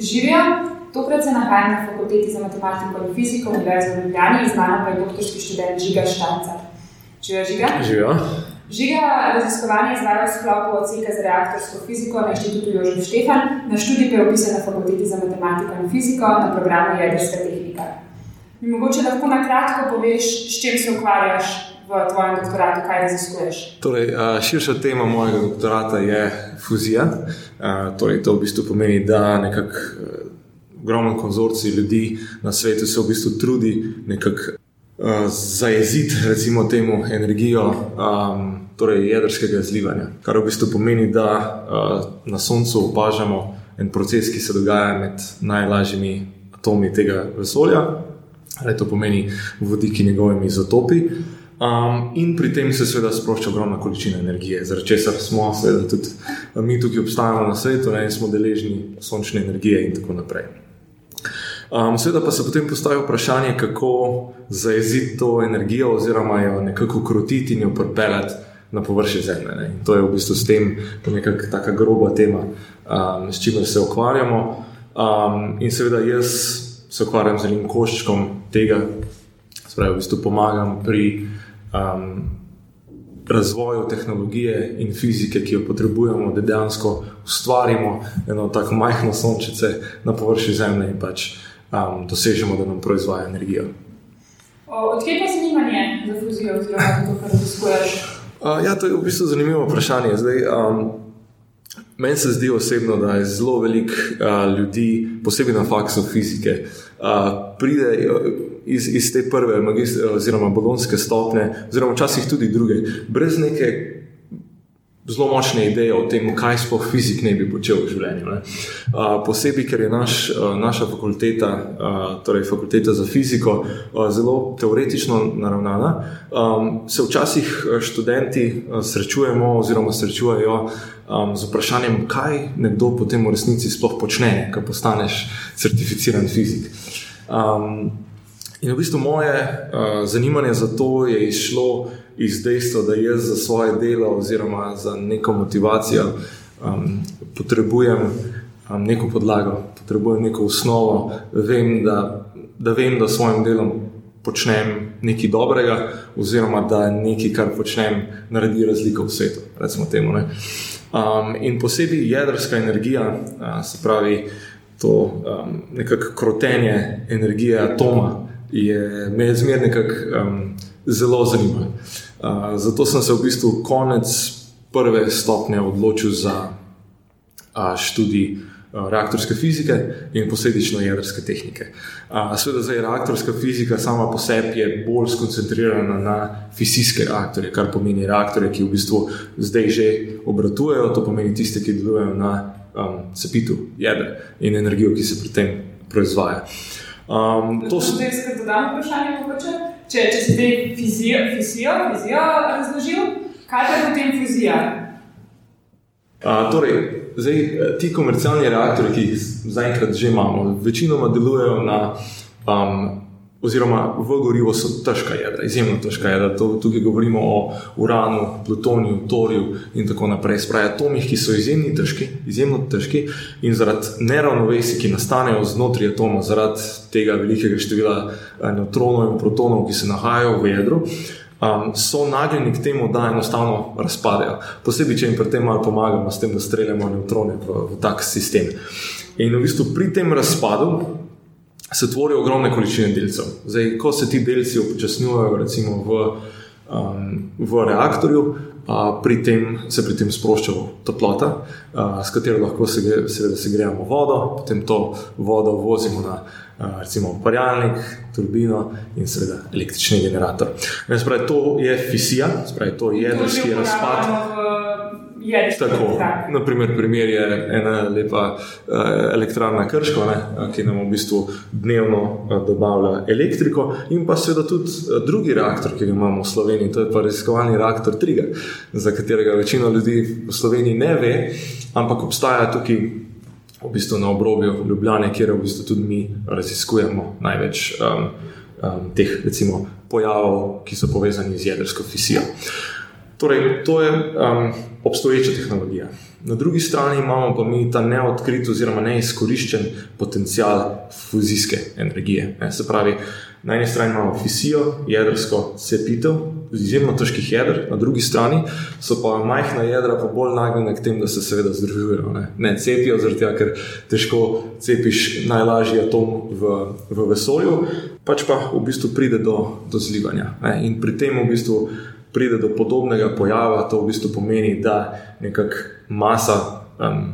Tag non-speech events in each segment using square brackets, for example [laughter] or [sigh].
Živijo, tokrat se nahajam na fakulteti za matematiko in fiziko Univerze v Ljubljani, znana pa je doktorski študent Žiga Štanca. Živijo, Žiga? Živijo. Žiga raziskovanje izvaja v sklopu odseka za reaktorsko fiziko na inštitutu Jožef Štefan, na študij pa je upisan na fakulteti za matematiko in fiziko na programu Jedrska tehnika. Mi mogoče lahko na kratko poveš, s čim se ukvarjaš v tvojem doktoratu, kaj raziskuješ? Torej, širša tema mojega doktorata je fuzija. Torej, to v bistvu pomeni, da nekako ogromen konzorcij ljudi na svetu se v bistvu trudi nekako zajeziti, recimo, temu energijo um, torej jedrskega zlivanja. Kar v bistvu pomeni, da uh, na Soncu opažamo en proces, ki se dogaja med najlažjimi atomi tega vesolja, ali to pomeni vodiki njegovimi izotopi. Um, in pri tem se seveda sprošča ogromna količina energije, zaradi česar smo, seveda, tudi mi tukaj obstajamo na svetu ne, in smo deležni sončne energije in tako naprej. Um, seveda pa se potem postavi vprašanje, kako zajeziti to energijo, oziroma jo nekako krotiti in jo pripeljati na površje Zemlje. Ne. To je v bistvu s tem nekako tako groba tema, um, s čimer se ukvarjamo. Um, in seveda jaz se ukvarjam z enim koščkom tega, spravi, v bistvu pomagam pri. Um, Razvoju tehnologije in fizike, ki jo potrebujemo, da dejansko ustvarimo eno tako majhno sončice na površju Zemlje in pač um, dosežemo, da nam proizvaja energijo. Odkje pa zanimanje za fuzijo, oziroma za to, kar raziskuješ? Uh, ja, to je v bistvu zanimivo vprašanje. Zdaj, um, meni se zdi osebno, da je zelo veliko uh, ljudi, posebej na faksu fizike, uh, pride iz, iz te prve, oziroma bolonske stopne, oziroma včasih tudi druge, brez neke zelo močne ideje o tem, kaj sploh fizik ne bi počel v življenju. Uh, posebej, ker je naš, uh, naša fakulteta, uh, torej fakulteta za fiziko, uh, zelo teoretično naravnana, um, se včasih študenti uh, srečujemo oziroma srečujejo. Um, z vprašanjem, kaj nekdo potem v resnici sploh počne, ko postaneš certificiran fizik. Um, in v bistvu moje uh, zanimanje za to je izšlo iz dejstva, da jaz za svoje delo oziroma za neko motivacijo um, potrebujem um, neko podlago, potrebujem neko osnovo, vem, da, da vem, da s svojim delom počnem nekaj dobrega, oziroma da nekaj, kar počnem, naredi razliko v svetu. Temu, um, in posebej jedrska energija, uh, se pravi to um, nekakšno krotenje energije atoma, je me zmerno nekako um, zelo zanimivo zato sem se v bistvu konec prve stopnje odločil za uh, študij uh, reaktorske fizike in posledično jedrske tehnike. Uh, Sveda, zdaj reaktorska fizika sama po sebi je bolj skoncentrirana na fizijske reaktorje, kar pomeni reaktorje, ki v bistvu zdaj že obratujejo, to pomeni tiste, ki delujejo na um, cepitu jedra in energijo, ki se pri tem proizvaja. Um, to so zdaj, da dodam vprašanje, mogoče če, če si te fizijo, fizijo, fizijo razložil, kaj je potem fizija? A, torej, zdaj, ti komercialni reaktori, ki jih zaenkrat že imamo, večinoma delujejo na um, oziroma v gorivo so težka jedra, izjemno težka jedra. Tukaj govorimo o uranu, plutoniju, torju in tako naprej. Spravi atomih, ki so izjemno težki, izjemno težki in zaradi neravnovesja, ki nastanejo znotraj atoma, zaradi tega velikega števila eh, neutronov in protonov, ki se nahajajo v jedru. Um, so nagnjeni k temu, da enostavno razpadejo. Posebej, če jim pri tem malo pomagamo, s tem, da streljamo neutrone v, v tak sistem. In v bistvu pri tem razpadu, se tvorijo ogromne količine delcev. Zdaj, ko se ti delci upočasnjujejo, recimo v, um, v reaktorju, a, pri tem, se pri tem sprošča toplota, a, s katero lahko se, seveda segrejemo vodo, potem to vodo vozimo na a, recimo parjalnik, turbino in seveda električni generator. Spravi, to je fisija, spravi, to je jedrski razpad. Tako, naprimer, primer je ena lepa uh, elektrarna Krško, ne, ki nam v bistvu dnevno uh, dobavlja elektriko, in pa seveda tudi uh, drugi reaktor, ki ga imamo v Sloveniji, to je pa raziskovalni reaktor Triga, za katerega večina ljudi v Sloveniji ne ve, ampak obstaja tukaj v bistvu na obrobju Ljubljane, kjer v bistvu tudi mi raziskujemo največ um, um, teh recimo, pojavov, ki so povezani z jedrsko fisijo. Torej, to je um, obstoječa tehnologija. Na drugi strani imamo pa mi ta neodkrit oziroma neizkoriščen potencial fuzijske energije. Ne, se pravi, na eni strani imamo fisijo, jedrsko cepitev, izjemno težkih jeder, na drugi strani so pa majhna jedra pa bolj nagnjena k temu, da se seveda združujejo. Ne, ne cepijo, tega, ker težko cepiš najlažji atom v, v vesolju, pač pa v bistvu pride do, do zlivanja. Ne, in pri tem v bistvu pride do podobnega pojava, to v bistvu pomeni, da nekakšna masa um,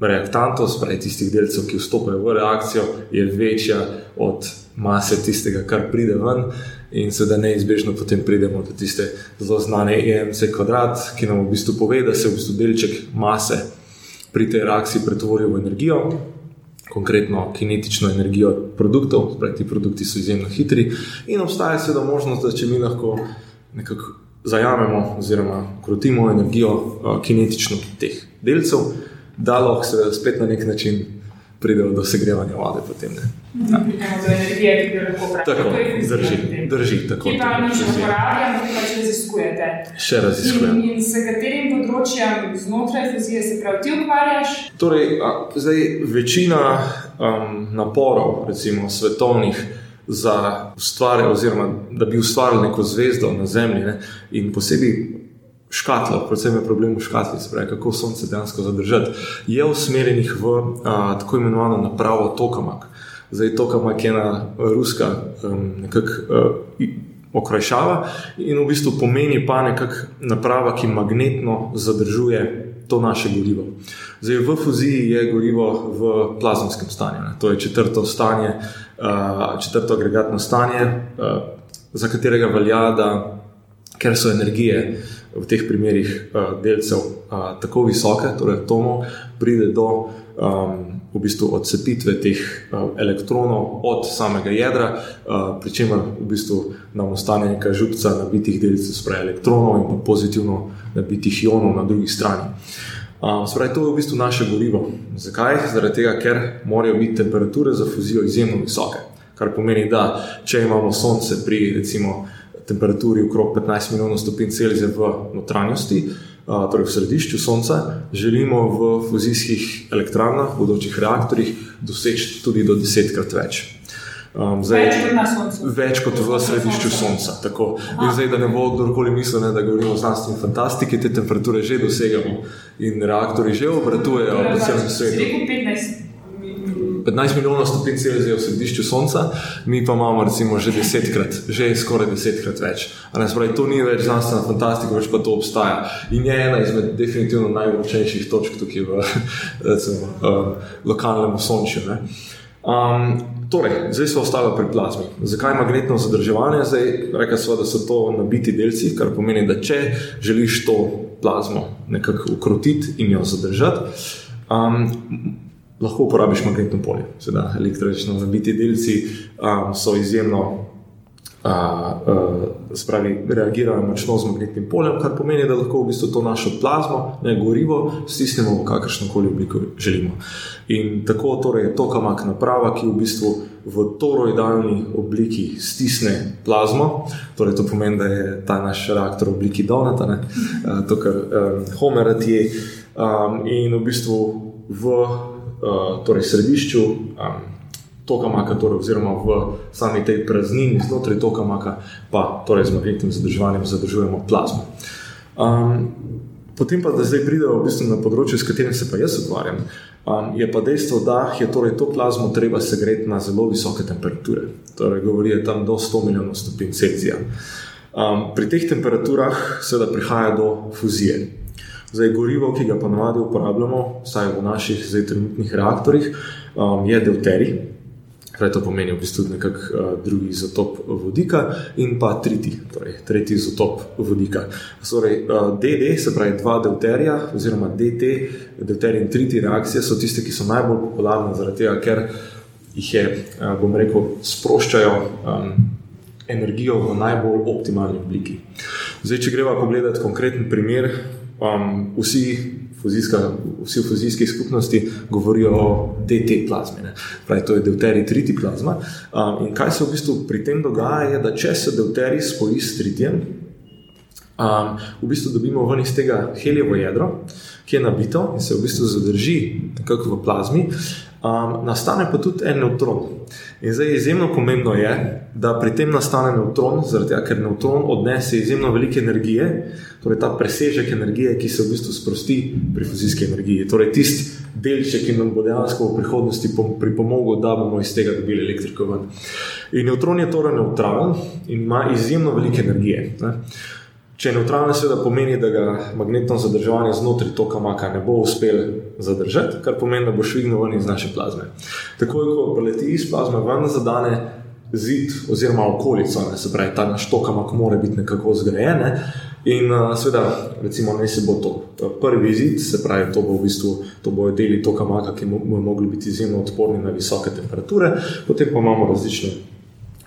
reaktantov, spravi tistih delcev, ki vstopajo v reakcijo, je večja od mase tistega, kar pride ven. In seveda neizbežno potem pridemo do tiste zelo znane EMC kvadrat, ki nam v bistvu pove, da se v bistvu delček mase pri tej reakciji pretvori v energijo, konkretno kinetično energijo produktov, torej ti produkti so izjemno hitri. In obstaja seveda možnost, da če mi lahko nekako zajamemo oziroma krotimo energijo uh, kinetično teh delcev, da lahko se spet na nek način pride do segrevanja vode. Potem, ja. Do energije, ki jo lahko uporabljamo. Drži, drži. Tako, ki pa nič ne uporabljamo, ki pač raziskujete. Še raziskujemo. In, in s katerim področjem znotraj fuzije se prav ti ukvarjaš? Torej, a, zdaj, večina um, naporov, recimo svetovnih, za ustvarjanje, oziroma da bi ustvarili neko zvezdo na Zemlji. Ne? In posebej škatlo, predvsem je problem v škatli, spravi, kako sonce dejansko zadržati, je usmerjenih v a, tako imenovano napravo Tokamak. Zdaj, Tokamak je ena ruska um, nekakšna. Okrajšava in v bistvu pomeni pa nekakšna naprava, ki magnetno zadržuje to naše gorivo. Zdaj, v fuziji je gorivo v plazmskem stanju, ne. to je četrto stanje, uh, četrto agregatno stanje, uh, za katerega velja, da ker so energije v teh primerih uh, delcev tako visoke, torej atomov, pride do um, v bistvu odcepitve teh uh, elektronov od samega jedra, uh, pri čemer v bistvu nam ostane nekaj župca nabitih delcev, sprej elektronov in pozitivno nabitih ionov na drugi strani. Uh, sprej, to je v bistvu naše gorivo. Zakaj? Zaradi tega, ker morajo biti temperature za fuzijo izjemno visoke. Kar pomeni, da če imamo sonce pri recimo temperaturi okrog 15 milijonov stopinj Celzija v notranjosti, torej v središču Sonca, želimo v fuzijskih elektrarnah, v bodočih reaktorjih, doseči tudi do desetkrat več. Um, zdaj, več kot. Več kot v središču Sonca. Zdaj, da ne bo kdorkoli mislil, ne, da govorimo o znanstveni fantastiki, te temperature že dosegamo in reaktori že obratujejo po celem svetu. 15 milijonov stopinj Celzija v središču Sonca, mi pa imamo recimo že desetkrat, že skoraj desetkrat več. Spravi, to ni več znanstvena fantastika, več pa to obstaja. In je ena izmed definitivno najmočnejših točk tukaj v [laughs] recimo, uh, lokalnem sončju. Um, torej, zdaj se ostalo pri plazmi. Zakaj magnetno zadrževanje? Rekel sem, da so to nabiti delci, kar pomeni, da če želiš to plazmo nekako ukrotiti in jo zadržati. Um, lahko uporabiš magnetno polje. Seveda, električno nabiti delci um, so izjemno. Uh, uh, spravi, reagirajo močno z magnetnim poljem, kar pomeni, da lahko v bistvu to našo plazmo, ne gorivo, stisnemo v kakršno koli obliko želimo. In tako torej, je to kamak naprava, ki v bistvu v toroidalni obliki stisne plazmo. Torej, to pomeni, da je ta naš reaktor v obliki donata, uh, to kar um, Homer je. Um, in v bistvu v torej središču um, toka maka, torej, oziroma v sami tej praznini znotraj toka maka, pa torej z magnetnim zadrževanjem zadržujemo plazmo. Um, potem pa, da zdaj pridemo v bistvu na področje, s katerim se pa jaz ukvarjam, um, je pa dejstvo, da je torej to plazmo treba segreti na zelo visoke temperature. Torej, govorijo tam do 100 milijonov stopinj Celzija. Um, pri teh temperaturah seveda prihaja do fuzije. Zdaj, gorivo, ki ga ponovadi uporabljamo, vsaj v naših zdaj trenutnih reaktorjih, um, je deuterij. Kaj to pomeni, v bistvu nekak uh, drugi izotop vodika in pa tretji, torej tretji izotop vodika. Torej, uh, DD, se pravi dva deuterija, oziroma DT, deuterij in tretji reakcije so tiste, ki so najbolj popularne zaradi tega, ker jih je, uh, bom rekel, sproščajo um, energijo v najbolj optimalni obliki. Zdaj, če greva pogledati konkreten primer, um, vsi, fuzijska, vsi v fuzijski skupnosti govorijo o DT plazmi. Pravi, to je deuterij triti plazma. Um, in kaj se v bistvu pri tem dogaja, je, da če se deuterij spoji s tritjem, um, v bistvu dobimo ven iz tega helijevo jedro, ki je nabito in se v bistvu zadrži v plazmi, um, nastane pa tudi en neutron. In zdaj izjemno pomembno je, da pri tem nastane neutron, tega, ker neutron odnese izjemno veliko energije, torej ta presežek energije, ki se v bistvu sprosti pri fuzijski energiji. Torej tisti delček, ki nam bo dejansko v prihodnosti pripomogel, da bomo iz tega dobili elektriko ven. In neutron je torej neutralen in ima izjemno veliko energije. Ne? Če je neutralno, seveda pomeni, da ga magnetno zadrževanje znotraj toka maka ne bo uspel zadržati, kar pomeni, da bo švignil ven iz naše plazme. Tako je, ko preleti iz plazme ven, zadane zid oziroma okolico, ne, se pravi, ta naš tok mak mora biti nekako zgrajen. Ne. In seveda, recimo, ne se bo to prvi zid, se pravi, to bo v bistvu to bo deli toka maka, ki bodo mogli biti izjemno odporni na visoke temperature, potem pa imamo različne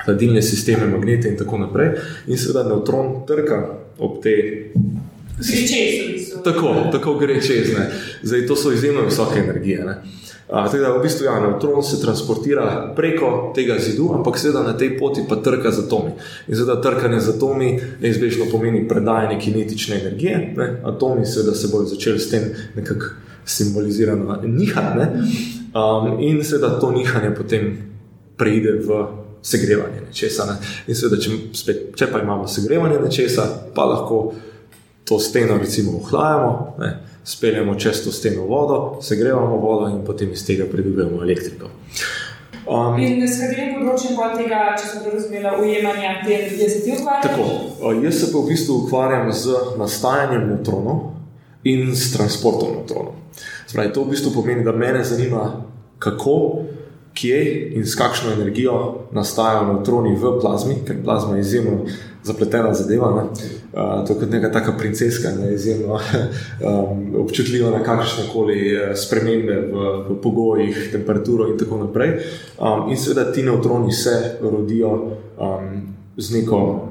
hladilne sisteme, magnete in tako naprej. In seveda, neutron trka ob te. Tako, tako gre čez. Ne. Zdaj, to so izjemno visoke energije. A, tako da v bistvu ja, neutron se transportira preko tega zidu, ampak seveda na tej poti pa trka z atomi. In zdaj, trkanje z atomi neizbežno pomeni predajanje kinetične energije. Ne. Atomi seveda se bodo začeli s tem nekako simbolizirano nihati. Ne. Um, in seveda to nihanje potem preide v segrevanje nečesa. Ne. In seveda, če, spet, če pa imamo segrevanje nečesa, pa lahko to steno recimo ohlajamo, ne, speljemo čez to steno vodo, segrevamo vodo in potem iz tega pridobivamo elektriko. Um, in s katerim področjem pa tega, če sem to razumela, ujemanja te energije, se ti ukvarjaš? Tako, jaz se pa v bistvu ukvarjam z nastajanjem neutronov in s transportom neutronov. Spravi, to v bistvu pomeni, da me zanima, kako kje in s kakšno energijo nastajajo neutroni v plazmi, ker plazma je izjemno zapletena zadeva. Ne? Uh, to je kot neka taka princeska, ne? izjemno [laughs] um, občutljiva na kakršne koli spremembe v, v pogojih, temperaturo in tako naprej. Um, in seveda ti neutroni se rodijo um, z neko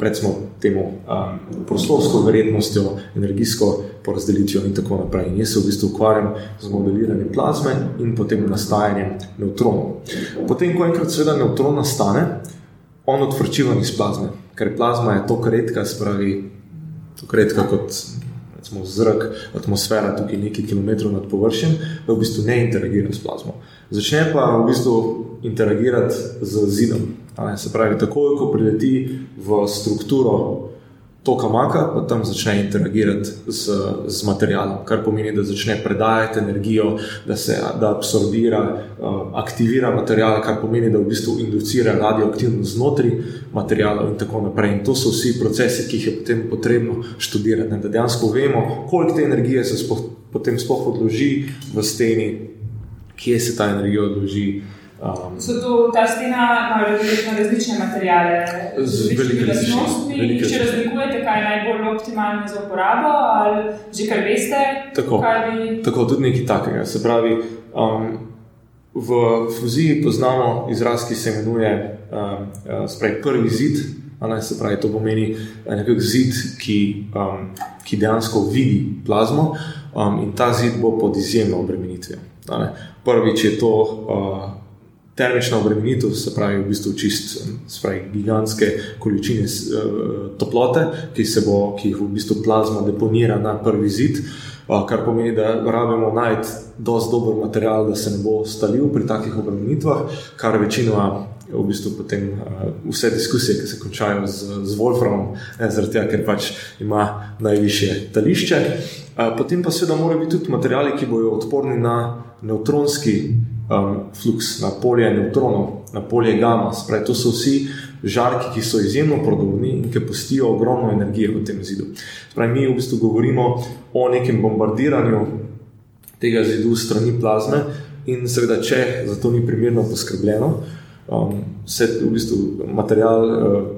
recimo, temu um, prostorsko verjetnostjo, energijsko porazdelitvijo in tako naprej. In jaz se v bistvu ukvarjam z modeliranjem plazme in potem nastajanjem neutronov. Potem, ko enkrat seveda neutron nastane, on odvrčiva iz plazme, ker plazma je tako redka, spravi tako redka kot recimo, zrak, atmosfera tukaj nekaj kilometrov nad površjem, da v bistvu ne interagira s plazmo. Začne pa v bistvu interagirati z zidom. Se pravi, takoj, ko prileti v strukturo toka maka, pa tam začne interagirati z, z materialom, kar pomeni, da začne predajati energijo, da se da absorbira, uh, aktivira material, kar pomeni, da v bistvu inducira radioaktivnost znotraj materijala in tako naprej. In to so vsi procesi, ki jih je potem potrebno študirati, ne? da dejansko vemo, koliko te energije se spoh, potem sploh odloži v steni, kje se ta energija odloži. Um, so to ta stena, ali pa različne materijale, z velikimi lastnostmi. Če razlikujete, kaj je najbolj optimalno za uporabo, ali že kar veste, tako, bi... tako tudi nekaj takega. Se pravi, um, v fuziji poznamo izraz, ki se imenuje um, spravi, prvi zid. Ali, se pravi, to pomeni nekakšen zid, ki, um, ki dejansko vidi plazmo, um, in ta zid bo pod izjemno obremenitvijo. Prvič je to. Uh, termična obremenitev, se pravi, v bistvu čist, se pravi, gigantske količine uh, toplote, ki, bo, ki jih v bistvu plazma deponira na prvi zid, uh, kar pomeni, da rabimo najti dosti dober material, da se ne bo stalil pri takih obremenitvah, kar večinoma. V bistvu potem uh, vse diskusije, ki se končajo z, z Wolframom, zaradi tega, ker pač ima najvišje tališče. Uh, potem pa seveda morajo biti tudi materiali, ki bodo odporni na neutronski um, flux, na polje neutronov, na polje gamma. Spravi, to so vsi žarki, ki so izjemno prodobni in ki pustijo ogromno energije v tem zidu. Spravi, mi v bistvu govorimo o nekem bombardiranju tega zidu strani plazme in seveda, če za to ni primerno poskrbljeno, um, se v bistvu material. Uh,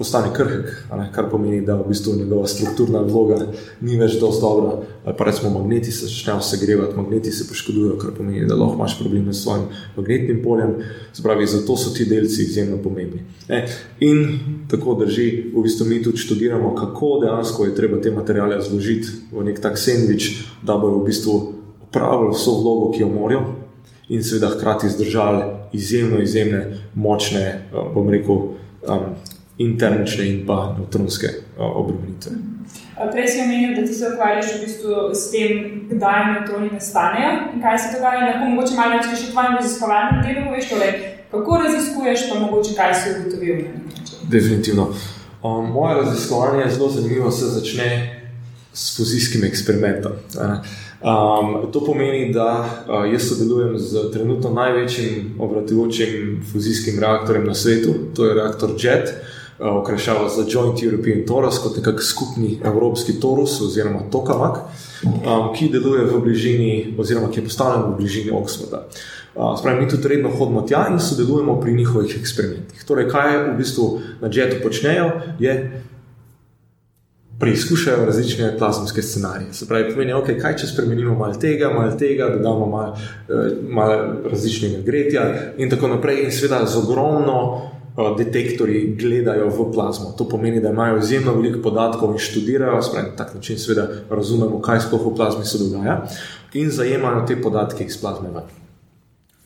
postane krhek, kar pomeni, da v bistvu njegova strukturna vloga ni več dovolj dobra. Pa recimo magneti se začnejo segrevati, magneti se poškodujejo, kar pomeni, da lahko imaš probleme s svojim magnetnim poljem. Spravi, zato so ti delci izjemno pomembni. E, in tako drži, v bistvu mi tudi študiramo, kako dejansko je treba te materijale zložiti v nek tak sendvič, da bodo v bistvu opravili vso vlogo, ki jo morajo. In seveda, hkrati zdržali izjemno, izjemne, močne, bom rekel, um, in termične in pa neutronske obremenitve. Prej si omenil, da ti se ukvarjaš v bistvu s tem, kdaj neutroni nastanejo in kaj se dogaja. Lahko mogoče malo več še tvojem raziskovalnem delu poveš, torej, kako raziskuješ, pa mogoče kaj si ugotovil. Definitivno. Um, moje raziskovanje je zelo zanimivo, se začne s fuzijskim eksperimentom. Um, to pomeni, da uh, jaz sodelujem z trenutno največjim obratujočim fuzijskim reaktorjem na svetu, to je reaktor JET. Eh, okrašava za Joint European Torus kot nekakšen skupni evropski torus oziroma tokamak, um, ki deluje v bližini, oziroma ki je postavljen v bližini Oxforda. Uh, Spravi, mi tudi redno hodimo tja in sodelujemo pri njihovih eksperimentih. Torej, kaj v bistvu na JET-u počnejo, je. Preizkušajo različne plazmske scenarije. Se pravi, pomeni, okay, kaj če spremenimo malo tega, malo tega, dodamo malo mal različnega gretja, in tako naprej. In seveda, z ogromno Eh, detektori gledajo v plazmo. To pomeni, da imajo izjemno veliko podatkov in študirajo, spravi, na tak način seveda razumemo, kaj sploh v plazmi se dogaja in zajemajo te podatke iz plazme.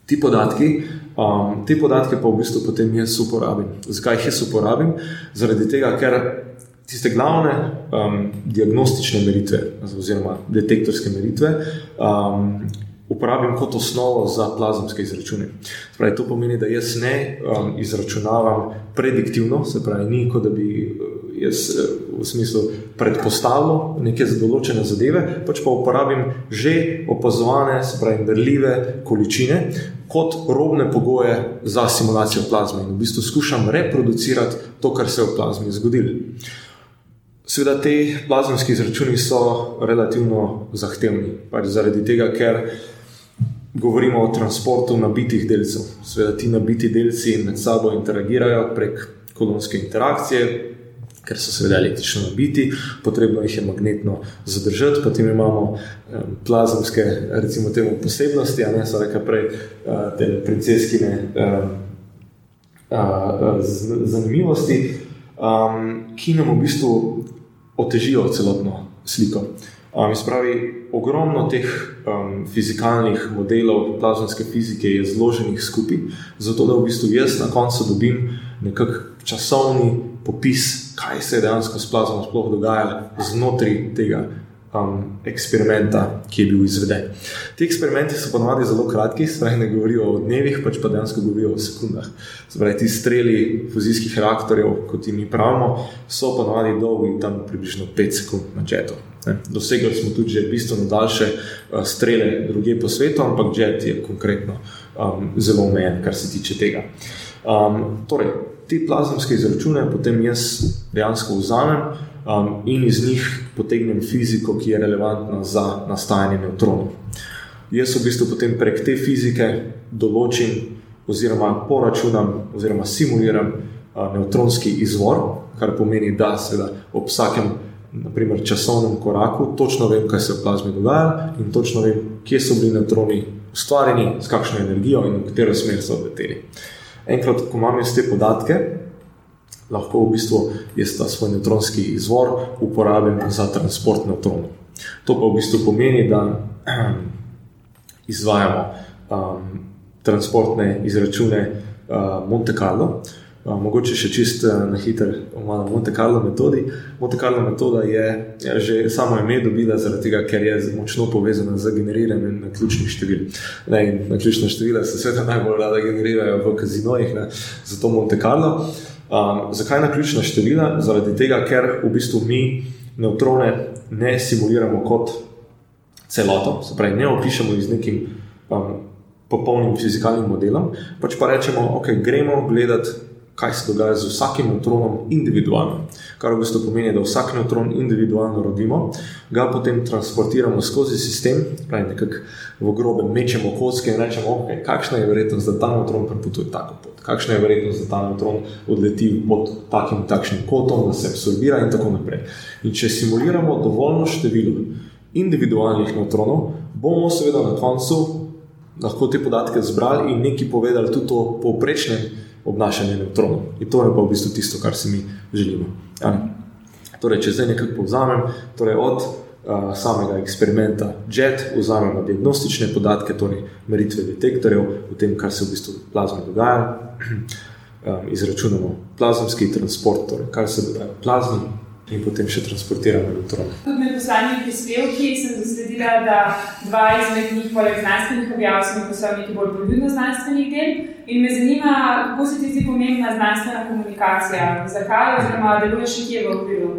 Ti podatki, um, te podatke pa v bistvu potem jaz uporabim. Zakaj jih jaz uporabim? Zaradi tega, ker tiste glavne um, diagnostične meritve, oziroma detektorske meritve, um, uporabim kot osnovo za plazemske izračune. Pravi, to pomeni, da jaz ne um, izračunavam prediktivno, se pravi, ni kot da bi uh, jaz uh, v smislu predpostavljal neke določene zadeve, pač pa uporabim že opazovane, se pravi, merljive količine kot robne pogoje za simulacijo plazme in v bistvu skušam reproducirati to, kar se je v plazmi zgodilo. Seveda, te plazemske izračuni so relativno zahtevni, pač zaradi tega, ker govorimo o transportu nabitih delcev. Sveda ti nabiti delci med sabo interagirajo prek kolonske interakcije, ker so seveda električno nabiti, potrebno jih je magnetno zadržati, potem imamo plazemske, recimo, temu posebnosti, a ne so reka prej uh, te princeskine zanimivosti, ki nam v bistvu otežijo celotno sliko. Um, spravi, ogromno teh um, fizikalnih modelov plazmske fizike je zloženih skupaj, zato da v bistvu jaz na koncu dobim nekakšen časovni popis, kaj se je dejansko s plazmom sploh dogajalo znotraj tega um, eksperimenta, ki je bil izveden. Ti eksperimenti so ponovadi zelo kratki, spravi, ne govorijo o dnevih, pač pa dejansko govorijo o sekundah. Spravi, ti streli fuzijskih reaktorjev, kot jim pravimo, so ponovadi dolgi tam približno 5 sekund na četu. Dosegli smo tudi bistveno daljše uh, strele druge po svetu, ampak jet je konkretno um, zelo omejen, kar se tiče tega. Um, torej, te plazemske izračune potem jaz dejansko vzamem um, in iz njih potegnem fiziko, ki je relevantna za nastajanje neutronov. Jaz v bistvu potem prek te fizike določim, oziroma poračunam, oziroma simuliram uh, neutronski izvor, kar pomeni, da se ob vsakem naprimer, časovnem koraku, točno vem, kaj se v plazmi dogaja in točno vem, kje so bili neutroni ustvarjeni, s kakšno energijo in v katero smer so odleteli. Enkrat, ko imam jaz te podatke, lahko v bistvu jaz ta svoj neutronski izvor uporabim za transport neutronov. To pa v bistvu pomeni, da izvajamo um, transportne izračune uh, Monte Carlo. Mogoče še čist eh, na hiter, malo Monte Carlo metodi. Monte Carlo metoda je, je že samo ime dobila, zaradi tega, ker je močno povezana z generiranjem ključnih števil. Ne, na ključna števila se sveta najbolj rada generirajo v kazinojih, ne, zato Monte Carlo. Um, zakaj na ključna števila? Zaradi tega, ker v bistvu mi neutrone ne simuliramo kot celoto, se pravi, ne opišemo iz nekim um, popolnim fizikalnim modelom, pač pa rečemo, ok, gremo gledati kaj se dogaja z vsakim neutronom individualno. Kar v bistvu pomeni, da vsak neutron individualno rodimo, ga potem transportiramo skozi sistem, pravi nekako v grobe, mečemo kocke in rečemo, okay, kakšna je verjetnost, da ta neutron prepotuje tako pot, kakšna je verjetnost, da ta neutron odleti pod takim takšnim kotom, da se absorbira in tako naprej. In če simuliramo dovoljno število individualnih neutronov, bomo seveda na koncu lahko te podatke zbrali in nekaj povedali tudi o povprečnem obnašanje neutronov. In to je pa v bistvu tisto, kar si mi želimo. Ja. Torej, če zdaj nekako povzamem, torej od uh, samega eksperimenta JET vzamemo diagnostične podatke, torej meritve detektorjev o tem, kar se v bistvu v plazmi dogaja. um, [clears throat] izračunamo plazmski transport, torej kar se dogaja v plazmi. In potem še transportiramo elektron. Tudi med poslovnimi prispevki sem zasledila, da dva izmed njih, poleg znanstvenih objav, so napisali nekaj bolj poljudno znanstvenih del. In me zanima, kako se ti zdi pomembna znanstvena komunikacija, zakaj oziroma deluješ nekje v okviru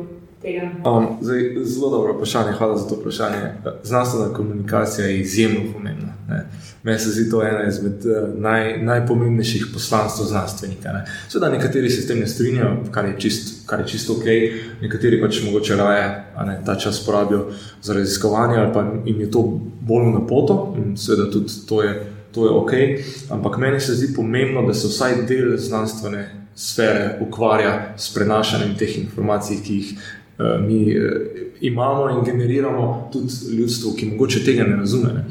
tega. Um, zdaj, zelo dobro vprašanje, hvala za to vprašanje. Znanstvena komunikacija je izjemno pomembna. Ne. Meni se zdi to ena izmed uh, naj, najpomembnejših poslanstv znanstvenika. Ne. Seveda, nekateri se s tem ne strinjajo, kar je čisto čist ok, nekateri pač mogoče raje ne, ta čas porabijo za raziskovanje ali pa jim je to bolj na poto in seveda tudi to je, to je ok. Ampak meni se zdi pomembno, da se vsaj del znanstvene sfere ukvarja s prenašanjem teh informacij, ki jih uh, mi uh, imamo in generiramo tudi ljudstvo, ki mogoče tega ne razume. Ne.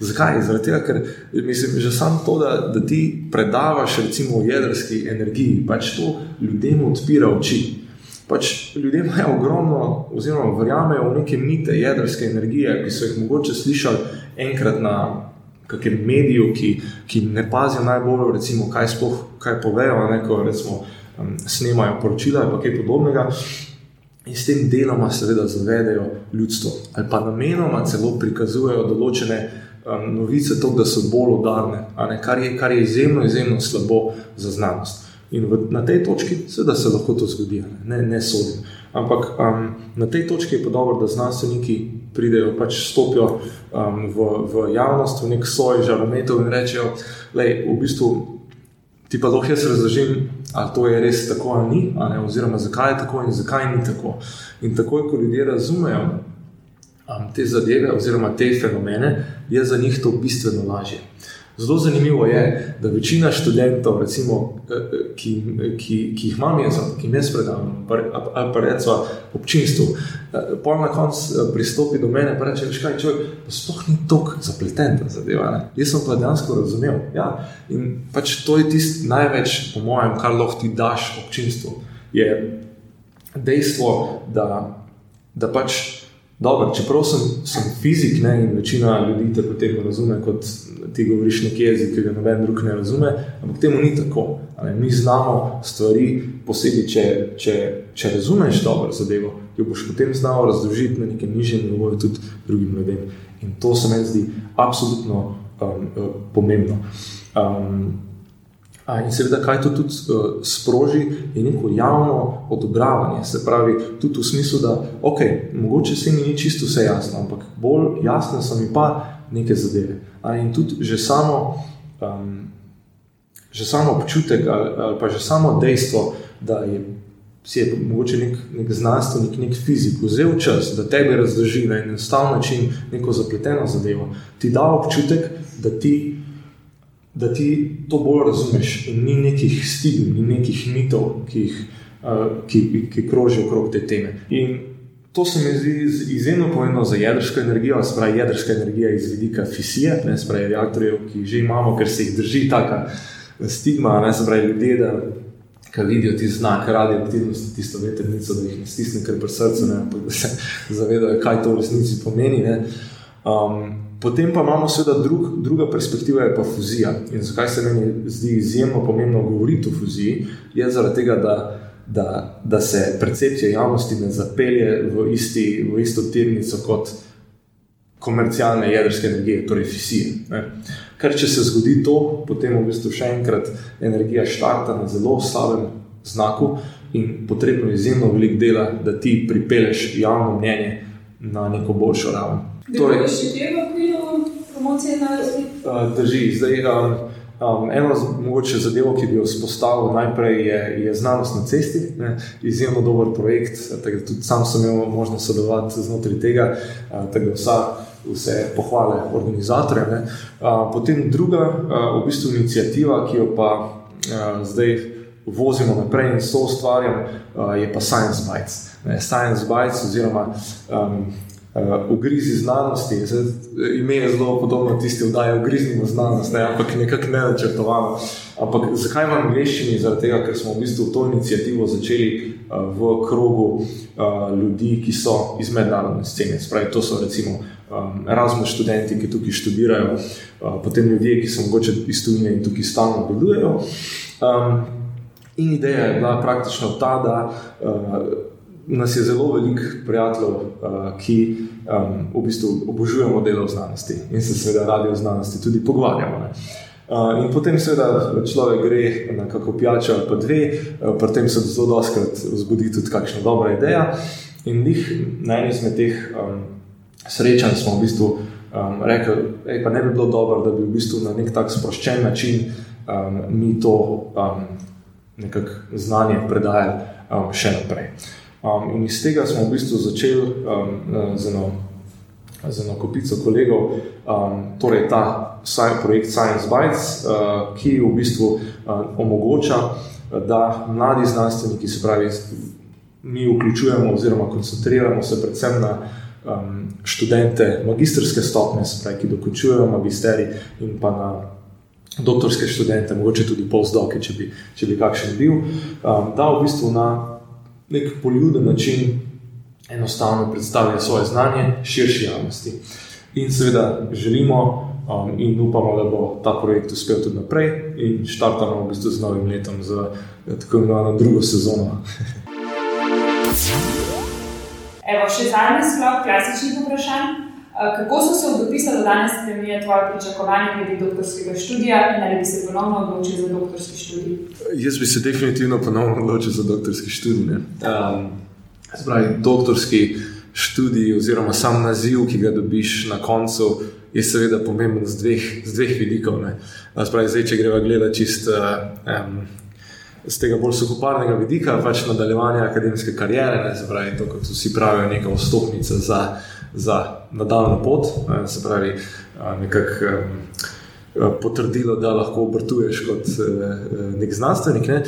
Zakaj? Zaradi tega, ker mislim, že samo to, da, da ti predavaš recimo o jedrski energiji, pač to ljudem odpira oči. Pač ljudje imajo ogromno, oziroma verjamejo v neke mite jedrske energije, ki so jih mogoče slišali enkrat na kakem mediju, ki, ki ne pazijo najbolj, recimo, kaj sploh kaj povejo, neko recimo um, snemajo poročila ali kaj podobnega. In s tem deloma, seveda, zavedajo ljudstvo, ali pa namenoma celo prikazujejo določene um, novice, to, da so bolj udarne, kar je, kar je izjemno, izjemno slabo za znanost. In v, na tej točki seveda se lahko to zgodi, ne, ne sodim. Ampak um, na tej točki je pa dobro, da znanstveniki pridejo, pač stopijo um, v, v javnost, v nek soj žarometov in rečejo, da v bistvu ti pa lahko jaz razložim, ali to je res tako ali ni, ali oziroma zakaj je tako in zakaj ni tako. In takoj, ko ljudje razumejo, um, te zadeve oziroma te fenomene, je za njih to bistveno lažje. Zelo zanimivo je, da večina študentov, recimo, eh, eh, ki, ki, ki jih imam jaz, ki jim jaz predam, ali pa rečemo občinstvu, eh, pa na koncu pristopi do mene in reče: Veš kaj, človek, sploh ni tako zapleten ta zadeva. Ne? Jaz sem pa dejansko razumel. Ja? In pač to je tisto največ, po mojem, kar lahko ti daš občinstvu. Je dejstvo, da, da pač. Dobro, čeprav sem, sem fizik ne, in večina ljudi te potem razume, kot ti govoriš neki jezik, ki ga noben drug ne razume, ampak temu ni tako. Ali, mi znamo stvari, posebej, če, če, če razumeš dobro zadevo, jo boš potem znal razložiti na nekem nižjem nivoju tudi drugim ljudem. In to se mi zdi absolutno um, uh, pomembno. Um, In seveda, kaj to tudi uh, sproži, je neko javno odobravanje. Se pravi, tudi v smislu, da ok, mogoče se mi ni čisto vse jasno, ampak bolj jasne so mi pa neke zadeve. In tudi že samo, um, že samo občutek ali, ali pa že samo dejstvo, da je. Si je mogoče nek, nek znanstvenik, nek fizik, vzel čas, da tebi razloži na enostaven način neko zapleteno zadevo, ti da občutek, da ti da ti to bolj razumeš. In ni nekih stigm, ni nekih mitov, ki, jih, ki, ki krožijo okrog te teme. In to se mi zdi izjemno pomembno za jedrsko energijo, spravi jedrska energija iz vidika fisije, ne spravi reaktorjev, ki jih že imamo, ker se jih drži taka stigma, ne spravi ljudje. Da, Ki vidijo ti znak radioaktivnosti, tisto veternico, da jih ne stisne kar pri srcu, ne, da se zavedajo, kaj to v resnici pomeni. Um, Potem pa imamo seveda drug, druga perspektiva, je pa fuzija. In zakaj se meni zdi izjemno pomembno govoriti o fuziji, je zaradi tega, da, da, da se percepcija javnosti ne zapelje v, isti, v isto tirnico kot komercialne jedrske energije, torej fisije. Ne. Ker če se zgodi to, potem v bistvu še enkrat energija štarta na zelo slabem znaku in potrebno je izjemno veliko dela, da ti pripelješ javno mnenje na neko boljšo raven. Torej, še tega v okviru promocije na različnih? Drži. Zdaj, um, um, eno mogoče zadevo, ki bi jo spostavil najprej, je, je znanost na cesti. Ne? Izjemno dober projekt, tako da tudi sam sem imel možnost sodelovati znotraj tega, tako da vsa. Vse pohvale organizatorjem. Potem druga, v bistvu, inicijativa, ki jo pa zdaj vozimo naprej in so ustvarjamo, je pa Science Bites. Science Bites, oziroma um, uh, ugrizi znanosti. Zdaj, ime je zelo podobno tisti, ki vdajo ugrizni znanost, ne, ampak nekako ne načrtovano. Ampak zakaj v angleščini? Zaradi tega, ker smo v bistvu to inicijativo začeli uh, v krogu uh, ljudi, ki so iz mednarodne scene. Spravi, to so recimo um, Erasmus študenti, ki tukaj študirajo, uh, potem ljudje, ki so mogoče iz tujine in tukaj stalno delujejo. Um, In ideja je bila praktično ta, da uh, nas je zelo veliko prijateljev, uh, ki um, v bistvu obožujemo delo v znanosti in se seveda radi o znanosti tudi pogovarjamo. Uh, in potem, seveda, človek gre na kako pijačo ali pa dve, uh, pri tem se zelo doskrat zbudi tudi kakšna dobra ideja. In njih na eni izmed teh um, srečanj smo v bistvu um, rekli, da ne bi bilo dobro, da bi v bistvu na nek tak sproščen način um, mi to. Um, nekako znanje predajali um, še naprej. Um, in iz tega smo v bistvu začeli um, z, eno, z eno kopico kolegov, um, torej ta projekt Science Bites, uh, ki v bistvu uh, omogoča, da mladi znanstveniki, se pravi, mi vključujemo oziroma koncentriramo se predvsem na um, študente magistrske stopnje, se pravi, ki dokončujejo magisterij in pa na doktorske študente, mogoče tudi postdoke, če bi, če bi kakšen bil, um, da v bistvu na nek poljuden način enostavno predstavijo svoje znanje širši javnosti. In seveda želimo um, in upamo, da bo ta projekt uspel tudi naprej, in štartamo v bistvu z novim letom, z tako imenovano drugo sezono. [laughs] Evo, še zadnji sklop klasičnih vprašanj. Eh, kako so se od dopisa do danes spremenili tvoje pričakovanja glede doktorskega študija in ali bi se ponovno odločil za doktorski študij? Jaz bi se definitivno ponovno odločil za doktorski študij. Um, Spravi, doktorski študij, oziroma sam naziv, ki ga dobiš na koncu, je seveda pomemben z dveh, z dveh vidikov. Spravi, zdaj, če greva gledati čist. Um, Z tega bolj suhoparnega vidika, pač nadaljevanje akademske kariere, ne, pravi, to, kot vsi pravijo, neka vstopnica za za nadaljno pot, se pravi, nekako potrdilo, da lahko obrtuješ kot nek znanstvenik. Ne.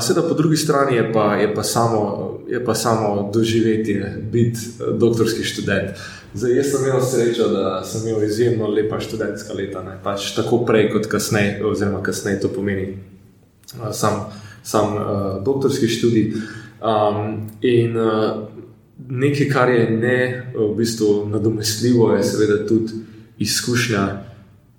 Seveda, po drugi strani je pa, je pa, samo, je pa samo doživetje biti doktorski študent. Zdaj, jaz sem imel srečo, da sem imel izjemno lepa študentska leta, ne. pač tako prej kot kasneje, oziroma kasneje to pomeni sam, sam uh, doktorski študij. Um, in uh, nekaj, kar je ne v bistvu nadomestljivo, je seveda tudi izkušnja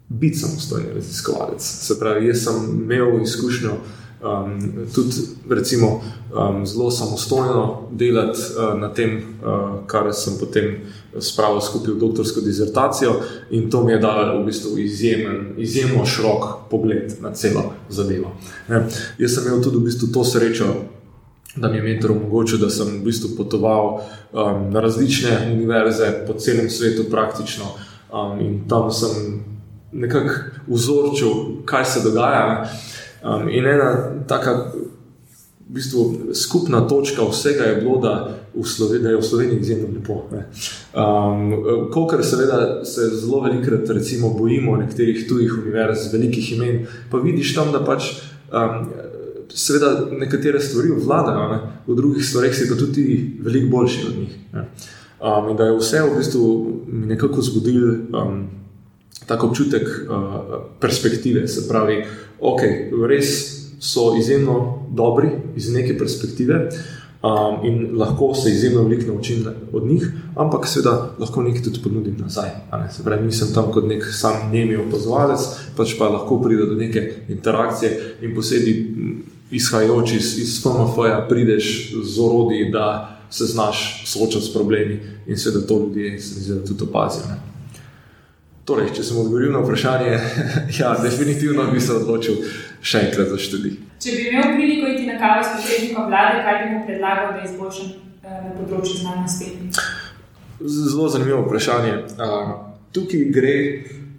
biti samostojni raziskovalec. Se pravi, jaz sem imel izkušnjo um, tudi recimo, um, zelo samostojno delati uh, na tem, uh, kar sem potem. Spravo skupaj doktorsko dizertacijo, in to mi je dalo v bistvu izjemen, izjemno širok pogled na celo zadevo. Ne. Jaz sem imel tudi v bistvu to srečo, da mi je mentor omogočil, da sem v bistvu potoval um, na različne univerze po celem svetu, praktično. Um, in tam sem nekako vzorčil, kaj se dogaja. Um, in ena taka v bistvu, skupna točka vsega je bilo, da, v Sloveniji, da je v Sloveniji izjemno lepo. Um, Kolikor seveda se zelo velikokrat bojimo nekaterih tujih univerz, velikih imen, pa vidiš tam, da pač. Um, seveda nekatere stvari vladajo, ne? v drugih stvareh si pa tudi veliko boljši od njih. Um, in da je vse v bistvu mi nekako zbudil um, tako občutek uh, perspektive, se pravi, ok, res so izjemno dobri iz neke perspektive. Um, in lahko se izjemno veliko naučim od njih, ampak seveda lahko nekaj tudi ponudim nazaj. Se pravi, nisem tam kot nek sam nemi opazovalec, pač pa lahko pride do neke interakcije in posebej izhajajoč iz, iz FMF-ja, prideš z orodji, da se znaš soočati s problemi in se da to ljudje zdi, tudi opazijo. Torej, če sem odgovoril na vprašanje, [laughs] ja, definitivno bi se odločil še enkrat za študij. Če bi imel priliko iti na kavo s predsednikom vlade, kaj bi mu predlagal, da izboljšam eh, na področju znanosti? Zelo zanimivo vprašanje. Tukaj gre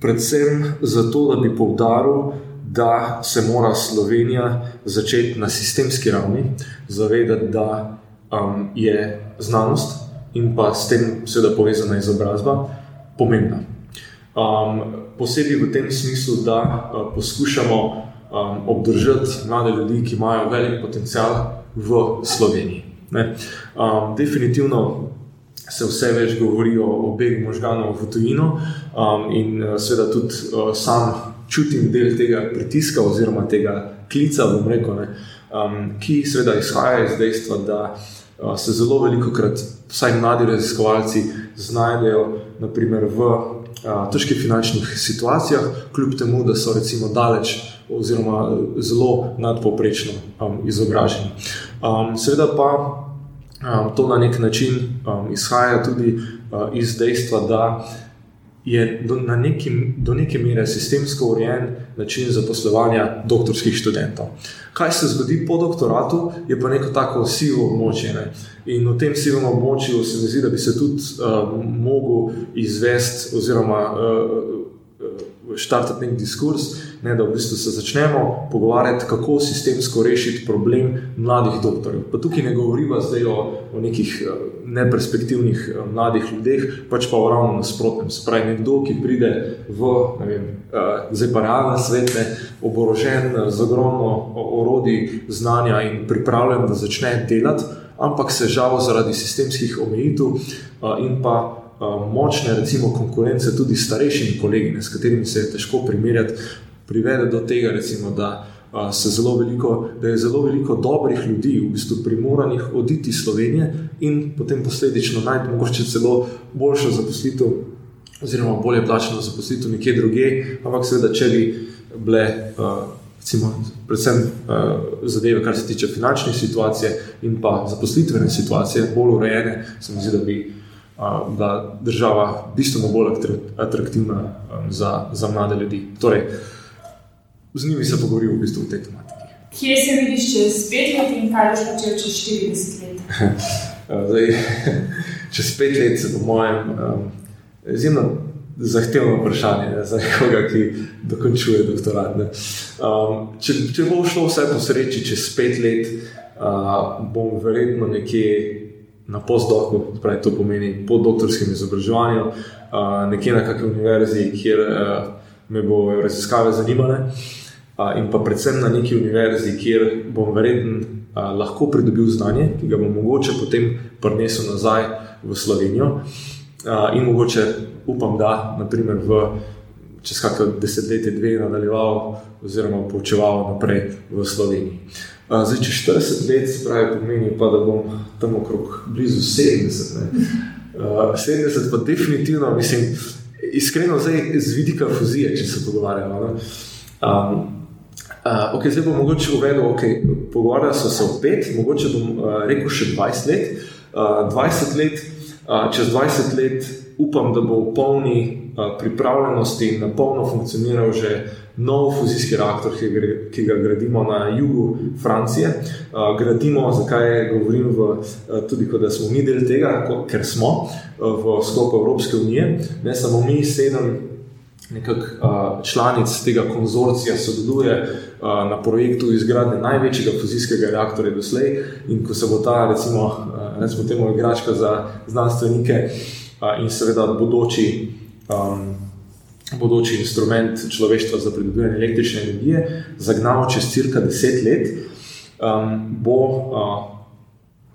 predvsem za to, da bi poudaril, da se mora Slovenija začeti na sistemski ravni zavedati, da um, je znanost in pa s tem seveda povezana izobrazba pomembna. Um, posebej v tem smislu, da uh, poskušamo um, obdržati mlade ljudi, ki imajo velik potencial v Sloveniji. Um, definitivno se vse več govori o begu možganov v tujino um, in uh, seveda tudi uh, sam čutim del tega pritiska oziroma tega klica, rekel, ne, um, ki seveda izhaja iz dejstva, da uh, se zelo veliko krat, vsaj mladi raziskovalci, znajdejo naprimer, v težkih finančnih situacijah, kljub temu, da so recimo daleč oziroma zelo nadpoprečno um, izobraženi. Um, seveda pa um, to na nek način um, izhaja tudi uh, iz dejstva, da je do, neki, do neke mere sistemsko urejen način zaposlovanja doktorskih študentov. Kaj se zgodi po doktoratu, je pa neko tako sivo območje. Ne? In v tem sivem območju se mi zdi, da bi se tudi uh, mogel izvesti oziroma uh, štartati nek diskurs, ne, da v bistvu se začnemo pogovarjati, kako sistemsko rešiti problem mladih doktorjev. Pa tukaj ne govorimo zdaj o, o nekih eh, neperspektivnih eh, mladih ljudeh, pač pa ravno nasprotnem. Se pravi, nekdo, ki pride v vem, eh, zdaj pa realne svete, oborožen z ogromno orodij, znanja in pripravljen, da začne delati. Ampak se žal zaradi sistemskih omejitev in pa močne, recimo, konkurence tudi starejšimi kolegi, s katerimi se je težko primerjati, privede do tega, recimo, da, veliko, da je zelo veliko dobrih ljudi v bistvu primoranih oditi iz Slovenije in potem posledično najti morda celo boljšo zaposlitev, oziroma bolje plačeno zaposlitev nekje drugje. Ampak, seveda, če bi bile. Recimo, predvsem uh, zadeve, kar se tiče finančne situacije in pa zaposlitvene situacije, bolj urejene, se mi zdi, da bi da država bistveno bolj atraktivna um, za, za mlade ljudi. Torej, z njimi se pogovorimo v bistvu o tej tematiki. Kje se vidiš čez pet let in kaj boš počel čez 40 let? [laughs] Zdaj, [laughs] čez pet let po mojem um, izjemno zahtevno vprašanje ne, za nekoga, ki dokončuje doktorat. Um, če, če bo šlo vse po sreči čez pet let, uh, bom verjetno nekje na postdoku, torej to pomeni po doktorskem izobraževanju, nekje na kakšni univerzi, kjer me bo raziskave zanimale, in pa predvsem na neki univerzi, kjer bom verjetno lahko pridobil znanje, ki ga bom mogoče potem prinesel nazaj v Slovenijo. In mogoče upam, da naprimer v čez kakšno desetletje, dve nadaljeval, oziroma poučeval naprej v Sloveniji. Zdaj, če 40 let, pravi, pomeni pa, da bom tam okrog blizu 70. Ne. 70 pa definitivno, mislim, iskreno, zdaj z vidika fuzije, če se pogovarjamo. Um, Uh, okay, zdaj bom mogoče uvedel, okay, pogovarjamo se o pet, mogoče bom uh, rekel še 20 let. Uh, 20 let uh, čez 20 let upam, da bo v polni uh, pripravljenosti in na polno funkcioniral že nov fuzijski reaktor, ki ga, ki ga gradimo na jugu Francije. Uh, gradimo, zakaj govorim, v, uh, tudi da smo mi del tega, ko, ker smo uh, v sklopu Evropske unije, ne samo mi, sedem nekak, uh, članic tega konzorcija sodeluje. Na projektu izgradnje največjega fuzijskega reaktorja doslej, in ko se bo ta, recimo, recimo temu, igračka za znanstvenike in seveda bodoči um, bodoči instrument človeštva za pridobivanje električne energije, zagnal čez cirka deset let, um, bo uh,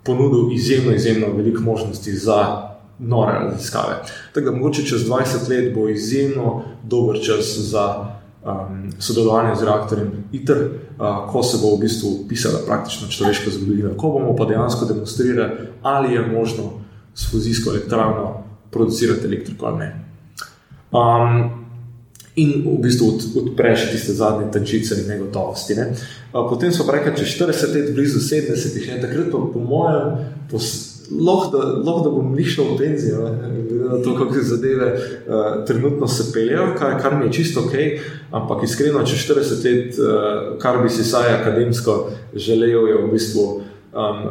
ponudil izjemno, izjemno veliko možnosti za nore raziskave. Tako da mogoče čez 20 let bo izjemno dober čas za um, sodelovanje z reaktorjem ITER, uh, ko se bo v bistvu pisala praktično človeška zgodovina, ko bomo pa dejansko demonstrirali, ali je možno s fuzijsko elektrarno producirati elektriko ali ne. Um, in v bistvu od, odpreš tiste zadnje tančice in negotovosti. Ne. Potem so rekli, če 40 let, blizu 70, in takrat pa po mojem, lahko da, da bom lišel v penzijo, glede na to, kako se zadeve uh, trenutno se peljejo, kar, kar mi je čisto ok, ampak iskreno, če 40 let, uh, kar bi si saj akademsko želel, je v bistvu um,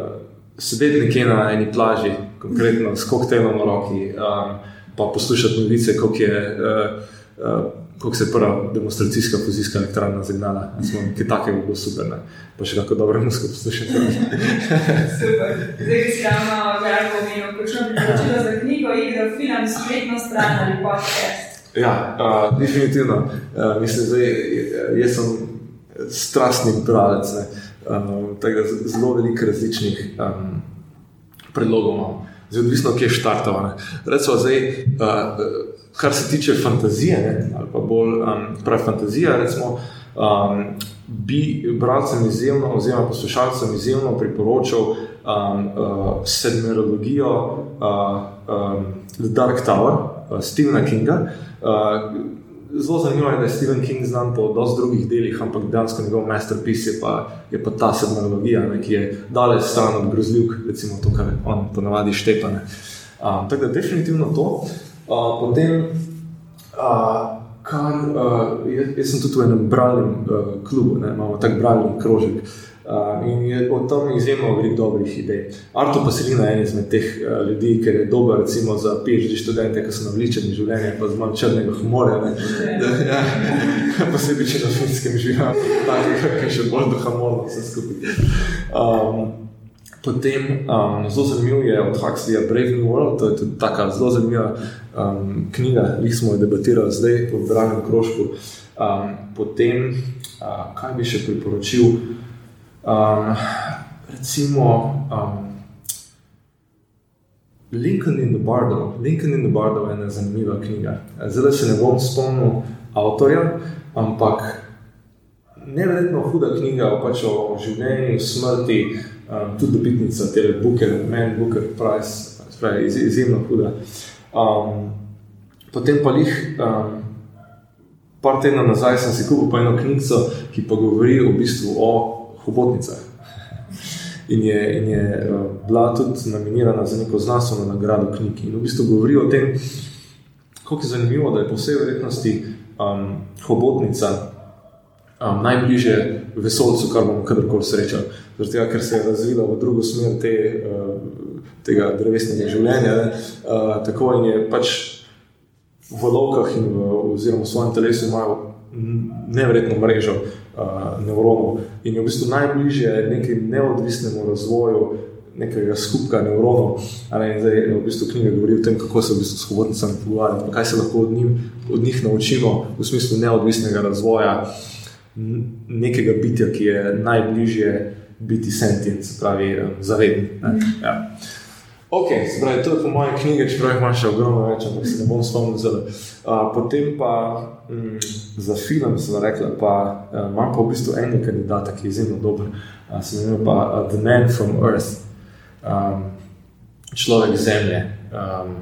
sedeti nekje na eni plaži, konkretno s koktejlom v roki, um, pa poslušati novice, kako je. Uh, uh, kako se je prva demonstracijska fuzijska elektrarna zagnala. Nekaj takega bo super, ne? pa še kako dobro musko poslušati. [laughs] super. Zdaj, ki si ravno veliko omenil, kakšno bi počelo za knjigo, igro, film, spletno stran ali podcast. Ja, uh, definitivno. Uh, mislim, da jaz sem strastni bralec. Uh, zelo veliko različnih um, predlogov imam, zelo odvisno, kje je štartovo. Recimo, zdaj. Uh, kar se tiče fantazije, ne, ali pa bolj um, pravi fantazija, recimo, um, bi bralcem izjemno, oziroma poslušalcem izjemno priporočal um, uh, sedmerologijo uh, um, The Dark Tower. uh, Stephena Kinga. Uh, zelo zanimivo je, da je Stephen King znan po dosti drugih delih, ampak dejansko njegov masterpiece je pa, je pa ta sedmologija, ki je daleč stran od grozljivk, recimo to, kar on ponavadi štepane. Um, tako da definitivno to. Uh, potem, uh, kar, uh, jaz, jaz sem tudi v enem bralnem uh, klubu, ne, imamo tak bralni krožek. Uh, in je od tam izjemno veliko dobrih idej. Arto pa se ni na eni izmed teh uh, ljudi, ker je dober, recimo za PhD študente, ki so navličeni življenje, pa z malo črnega humorja. Ja, [laughs] posebej, če na finskem živijo, tako da je še bolj duhamorno vse skupaj. Um, potem um, zelo zanimiv je od Huxleya Brave New World, to je tudi tako zelo zanimiva um, knjiga, ki smo jo debatirali zdaj v Branem krožku. Um, potem, uh, kaj bi še priporočil? Um, recimo, um, Lincoln in the Bardo. Lincoln in the Bardo je ena zanimiva knjiga. Zdaj se ne bom spomnil avtorja, ampak nevrjetno huda knjiga pač o življenju, smrti, um, tudi dobitnica te Booker, Man Booker Prize, spravi, iz, izjemno huda. Um, potem pa jih. Um, Par tednov nazaj sem si kupil eno knjigo, ki pa govori v bistvu o hobotnicah. In je, in je uh, bila tudi nominirana za neko znanstveno nagrado knjig. In v bistvu govori o tem, kako je zanimivo, da je po vsej verjetnosti um, hobotnica um, najbližje vesolcu, kar bomo kadarkoli srečali. Zato, ker se je razvila v drugo smer te, uh, tega drevesnega življenja. Uh, tako in je pač v lovkah in v, oziroma v svojem telesu imajo nevrjetno mrežo uh, nevronov in je v bistvu najbližje nekemu neodvisnemu razvoju nekega skupka nevronov. Ne, zdaj, v bistvu knjiga govori o tem, kako se v bistvu s hobotnicami pogovarjati, kaj se lahko od, njim, od njih naučimo v smislu neodvisnega razvoja nekega bitja, ki je najbližje biti sentient, se pravi, zaveden. Ja. Ok, zbraj, to je po mojem knjigi, čeprav imaš še ogromno več, ampak se ne bom spomnil zelo. Uh, potem pa mm, za film sem rekla, pa uh, imam pa v bistvu enega kandidata, ki je izjemno dober. Uh, se imenuje pa uh, The Man from Earth, um, človek zemlje. Um,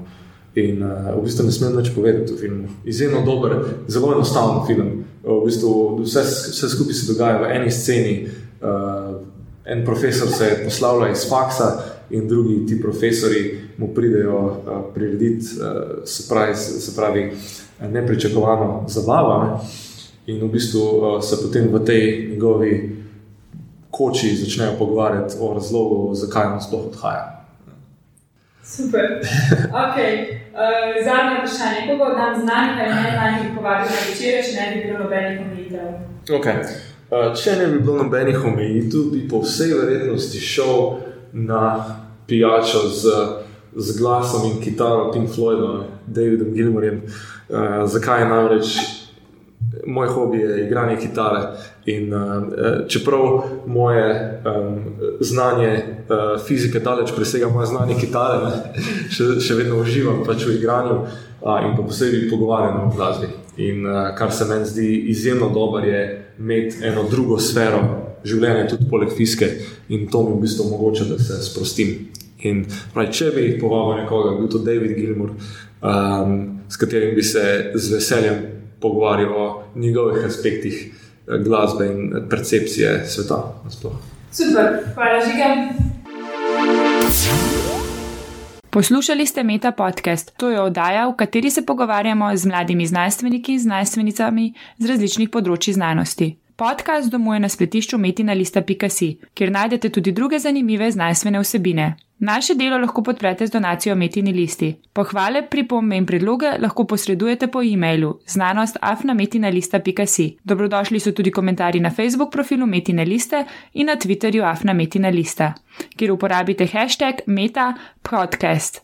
in uh, v bistvu ne smem več povedati o filmu. Izjemno dober, zelo enostaven film. V bistvu vse, vse skupaj se dogaja v eni sceni. Uh, en profesor se je poslavljal iz faksa in drugi ti profesori mu pridejo uh, prirediti, uh, se pravi, se pravi nepričakovano zabavo. Ne? In v bistvu uh, se potem v tej njegovi koči začnejo pogovarjati o razlogu, zakaj on sploh odhaja. Super. Okay. Uh, zadnje vprašanje. Koga od nam znanih ali ne znanih povabiti na večer, če ne bi bilo nobenih omejitev? Okay. Uh, če ne bi bilo nobenih omejitev, bi po vsej verjetnosti šel na pijačo z, z glasom in kitaro Pink Floydom, Davidom Gilmorjem. Uh, zakaj namreč moj hobi je igranje kitare. In, uh, čeprav moje um, znanje uh, fizike daleč presega moje znanje kitare, ne, [laughs] še, še vedno uživam pač v igranju uh, in pa posebej pogovarjam o glasbi. In uh, kar se meni zdi izjemno dobro, je imeti eno drugo sfero življenja, tudi poleg fizike, in to mi v bistvu omogoča, da se sprostim. In pravi, če bi povabil nekoga, bil to David Gilmour, um, s katerim bi se z veseljem pogovarjal o njegovih aspektih eh, glasbe in percepcije sveta. Nasploh. Super, hvala, žigam. Poslušali ste Meta podcast. To je oddaja, v kateri se pogovarjamo z mladimi znanstveniki in znanstvenicami z različnih področji znanosti. Podcast domuje na spletišču metinalista.si, kjer najdete tudi druge zanimive znanstvene vsebine. Naše delo lahko podprete z donacijo Metini listi. Pohvale, pripombe in predloge lahko posredujete po e-mailu znanost.afnametinalista.si. Dobrodošli so tudi komentarji na Facebook profilu Metine liste in na Twitterju afnametinalista, kjer uporabite hashtag meta podcast.